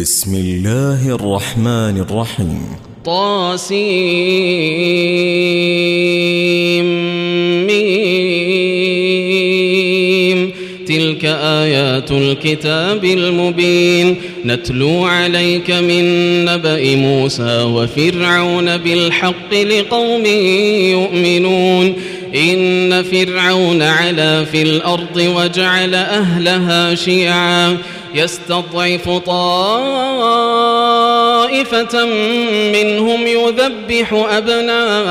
بسم الله الرحمن الرحيم. طاسيم. تلك آيات الكتاب المبين. نتلو عليك من نبأ موسى وفرعون بالحق لقوم يؤمنون. إن فرعون علا في الأرض وجعل أهلها شيعا. يستضعف طائفة منهم يذبح أبناءهم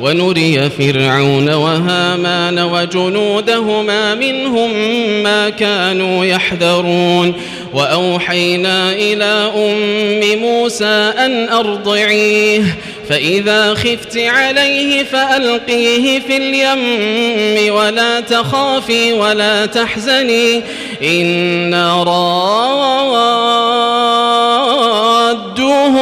ونري فرعون وهامان وجنودهما منهم ما كانوا يحذرون. وأوحينا إلى أم موسى أن أرضعيه فإذا خفت عليه فألقيه في اليم ولا تخافي ولا تحزني إنا رادوه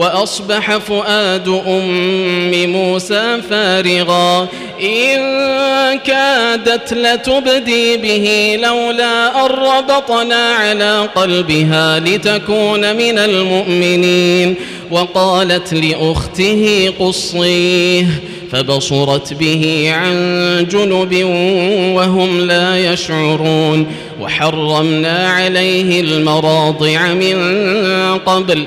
وأصبح فؤاد أم موسى فارغا. إن كادت لتبدي به لولا أن ربطنا على قلبها لتكون من المؤمنين. وقالت لأخته قصيه فبصرت به عن جنب وهم لا يشعرون. وحرمنا عليه المراضع من قبل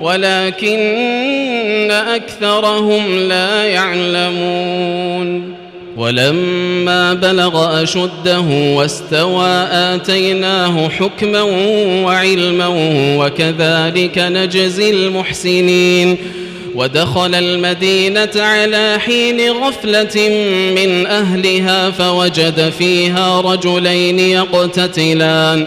ولكن أكثرهم لا يعلمون. ولما بلغ أشده واستوى آتيناه حكما وعلما وكذلك نجزي المحسنين. ودخل المدينة على حين غفلة من أهلها فوجد فيها رجلين يقتتلان.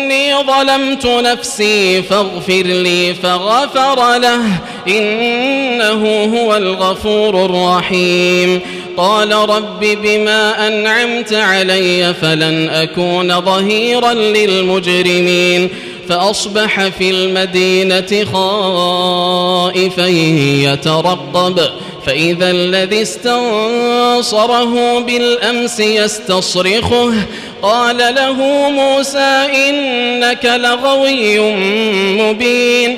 إني ظلمت نفسي فاغفر لي فغفر له. إنه هو الغفور الرحيم. قال رب بما أنعمت علي فلن أكون ظهيرا للمجرمين. فأصبح في المدينة خائفا يترقب. فإذا الذي استنصره بالأمس يستصرخه. قال له موسى إنك لغوي مبين.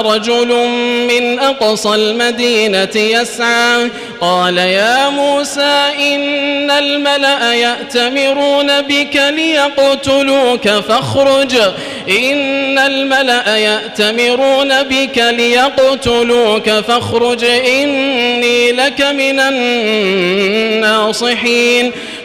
رجل من أقصى المدينة يسعى. قال يا موسى إن الملأ يأتمرون بك ليقتلوك فاخرج. إن الملأ يأتمرون بك ليقتلوك فاخرج. إني لك من الناصحين.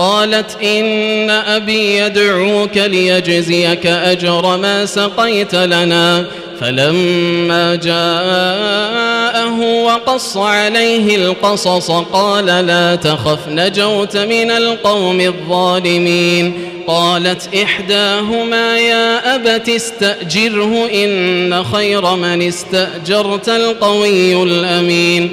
قالت إن أبي يدعوك ليجزيك أجر ما سقيت لنا. فلما جاءه وقص عليه القصص قال لا تخف نجوت من القوم الظالمين. قالت إحداهما يا أبت استأجره إن خير من استأجرت القوي الأمين.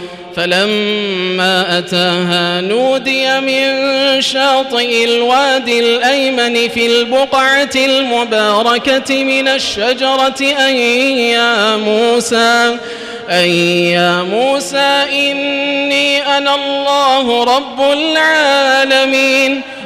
فلما أتاها نودي من شاطئ الوادي الأيمن في البقعة المباركة من الشجرة أن يا موسى أن يا موسى إني أنا الله رب العالمين.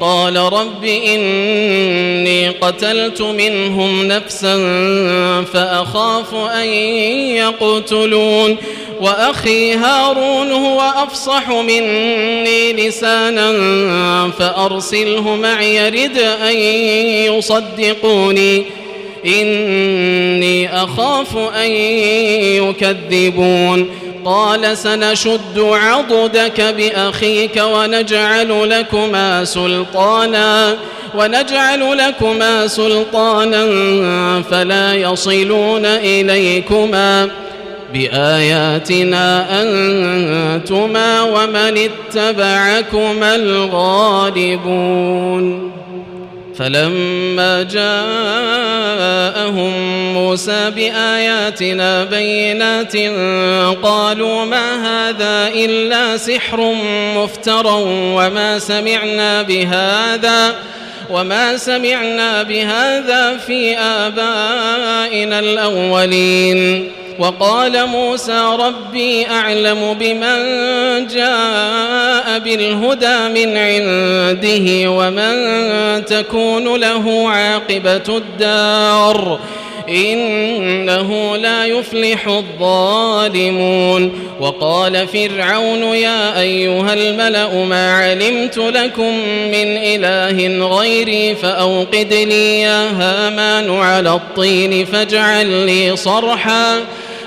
قال رب إني قتلت منهم نفسا فأخاف أن يقتلون وأخي هارون هو أفصح مني لسانا فأرسله معي رد أن يصدقوني. إني أخاف أن يكذبون. قال سنشد عضدك بأخيك ونجعل لكما سلطانا ونجعل لكما سلطانا فلا يصلون إليكما. بآياتنا أنتما ومن اتبعكما الغالبون. فلما جاءهم موسى بآياتنا بينات قالوا ما هذا إلا سحر مفترى وما سمعنا بهذا وما سمعنا بهذا في آبائنا الأولين وقال موسى ربي أعلم بمن جاء بالهدى من عنده ومن تكون له عاقبة الدار إنه لا يفلح الظالمون وقال فرعون يا أيها الملأ ما علمت لكم من إله غيري فأوقد لي يا هامان على الطين فاجعل لي صرحاً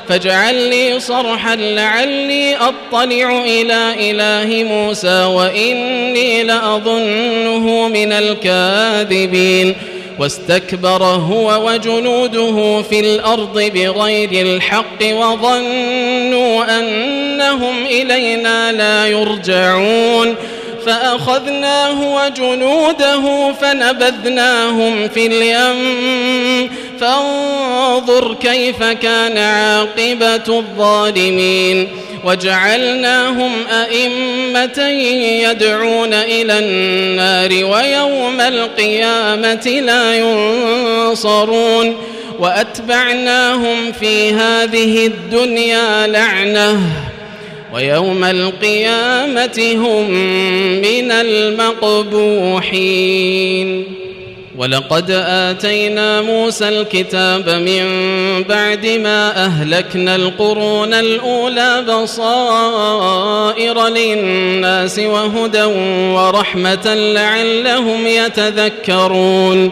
فاجعل لي صرحا لعلي أطلع إلى إله موسى وإني لأظنه من الكاذبين. واستكبر هو وجنوده في الأرض بغير الحق وظنوا أنهم إلينا لا يرجعون. فأخذناه وجنوده فنبذناهم في اليم. فانظر كيف كان عاقبة الظالمين. وجعلناهم أئمة يدعون إلى النار ويوم القيامة لا ينصرون. وأتبعناهم في هذه الدنيا لعنةً. ويوم القيامة هم من المقبوحين. ولقد آتينا موسى الكتاب من بعد ما أهلكنا القرون الأولى بصائر للناس وهدى ورحمة لعلهم يتذكرون.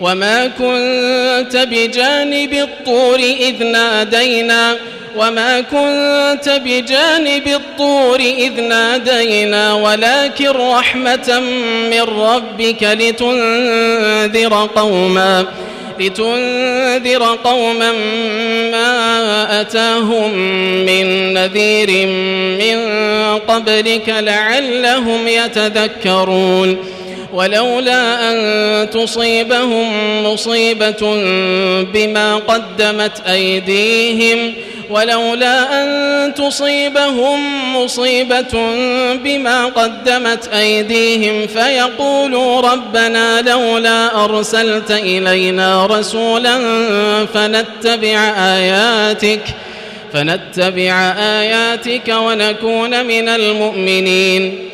وما كنت بجانب الطور إذ نادينا وما كنت بجانب الطور إذ نادينا ولكن رحمة من ربك لتنذر قوما لتنذر قوما ما أتاهم من نذير من قبلك لعلهم يتذكرون ولولا أن تصيبهم مصيبة بما قدمت أيديهم ولولا أن تصيبهم مصيبة بما قدمت أيديهم فيقولوا ربنا لولا أرسلت إلينا رسولا فنتبع آياتك فنتبع آياتك ونكون من المؤمنين.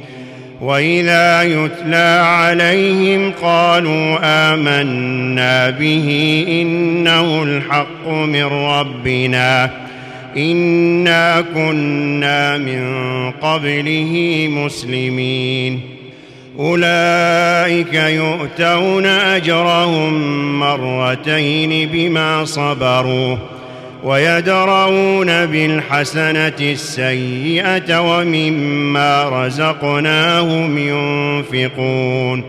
وإذا يتلى عليهم قالوا آمنا به إنه الحق من ربنا إنا كنا من قبله مسلمين أولئك يؤتون أجرهم مرتين بما صبروا ويدرؤون بالحسنة السيئة ومما رزقناهم ينفقون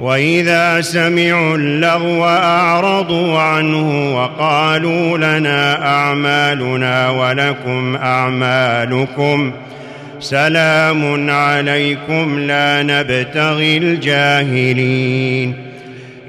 وإذا سمعوا اللغو أعرضوا عنه وقالوا لنا أعمالنا ولكم أعمالكم سلام عليكم لا نبتغي الجاهلين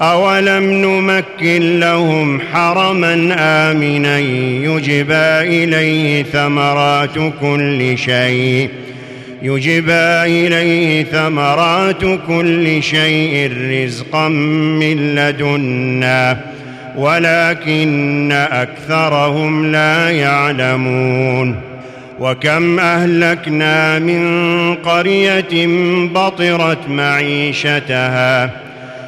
اولم نمكن لهم حرما امنا يجبى اليه ثمرات كل شيء يجبى اليه ثمرات كل شيء رزقا من لدنا ولكن اكثرهم لا يعلمون. وكم اهلكنا من قريه بطرت معيشتها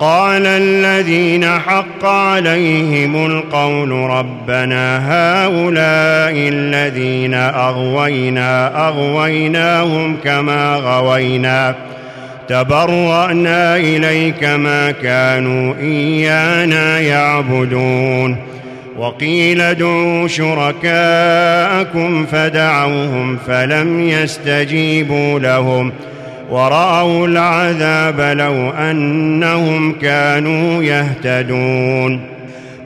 قال الذين حق عليهم القول ربنا هؤلاء الذين أغوينا أغويناهم كما غوينا. تبرأنا إليك ما كانوا إيانا يعبدون. وقيل ادعوا شركاءكم فدعوهم فلم يستجيبوا لهم. ورأوا العذاب لو أنهم كانوا يهتدون.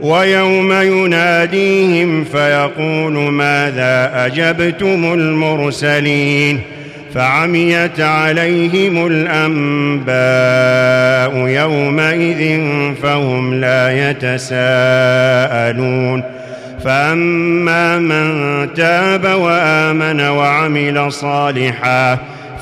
ويوم يناديهم فيقول ماذا أجبتم المرسلين؟ فعميت عليهم الأنباء يومئذ فهم لا يتساءلون. فأما من تاب وآمن وعمل صالحاً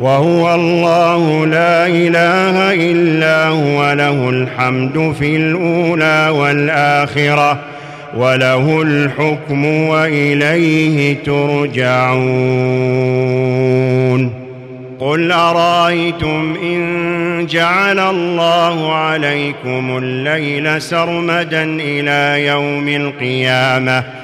وهو الله لا إله إلا هو له الحمد في الأولى والآخرة وله الحكم وإليه ترجعون. قل أرأيتم إن جعل الله عليكم الليل سرمدا إلى يوم القيامة؟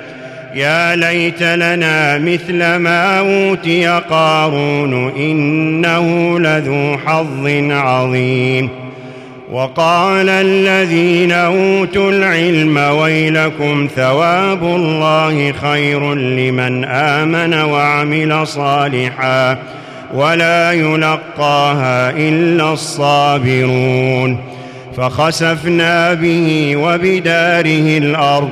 يا ليت لنا مثل ما أوتي قارون إنه لذو حظ عظيم. وقال الذين أوتوا العلم ويلكم ثواب الله خير لمن آمن وعمل صالحا ولا يلقاها إلا الصابرون. فخسفنا به وبداره الأرض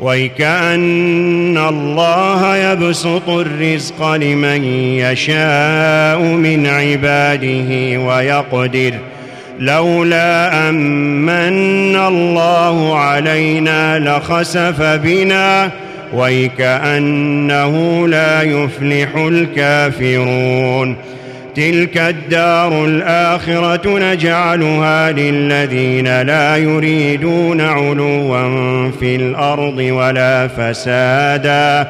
ويكأن الله يبسط الرزق لمن يشاء من عباده ويقدر لولا أمن الله علينا لخسف بنا ويكأنه لا يفلح الكافرون تلك الدار الآخرة نجعلها للذين لا يريدون علوا في الأرض ولا فسادا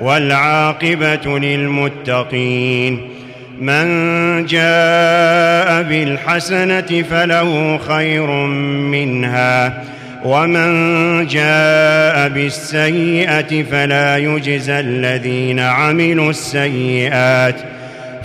والعاقبة للمتقين من جاء بالحسنة فله خير منها ومن جاء بالسيئة فلا يجزى الذين عملوا السيئات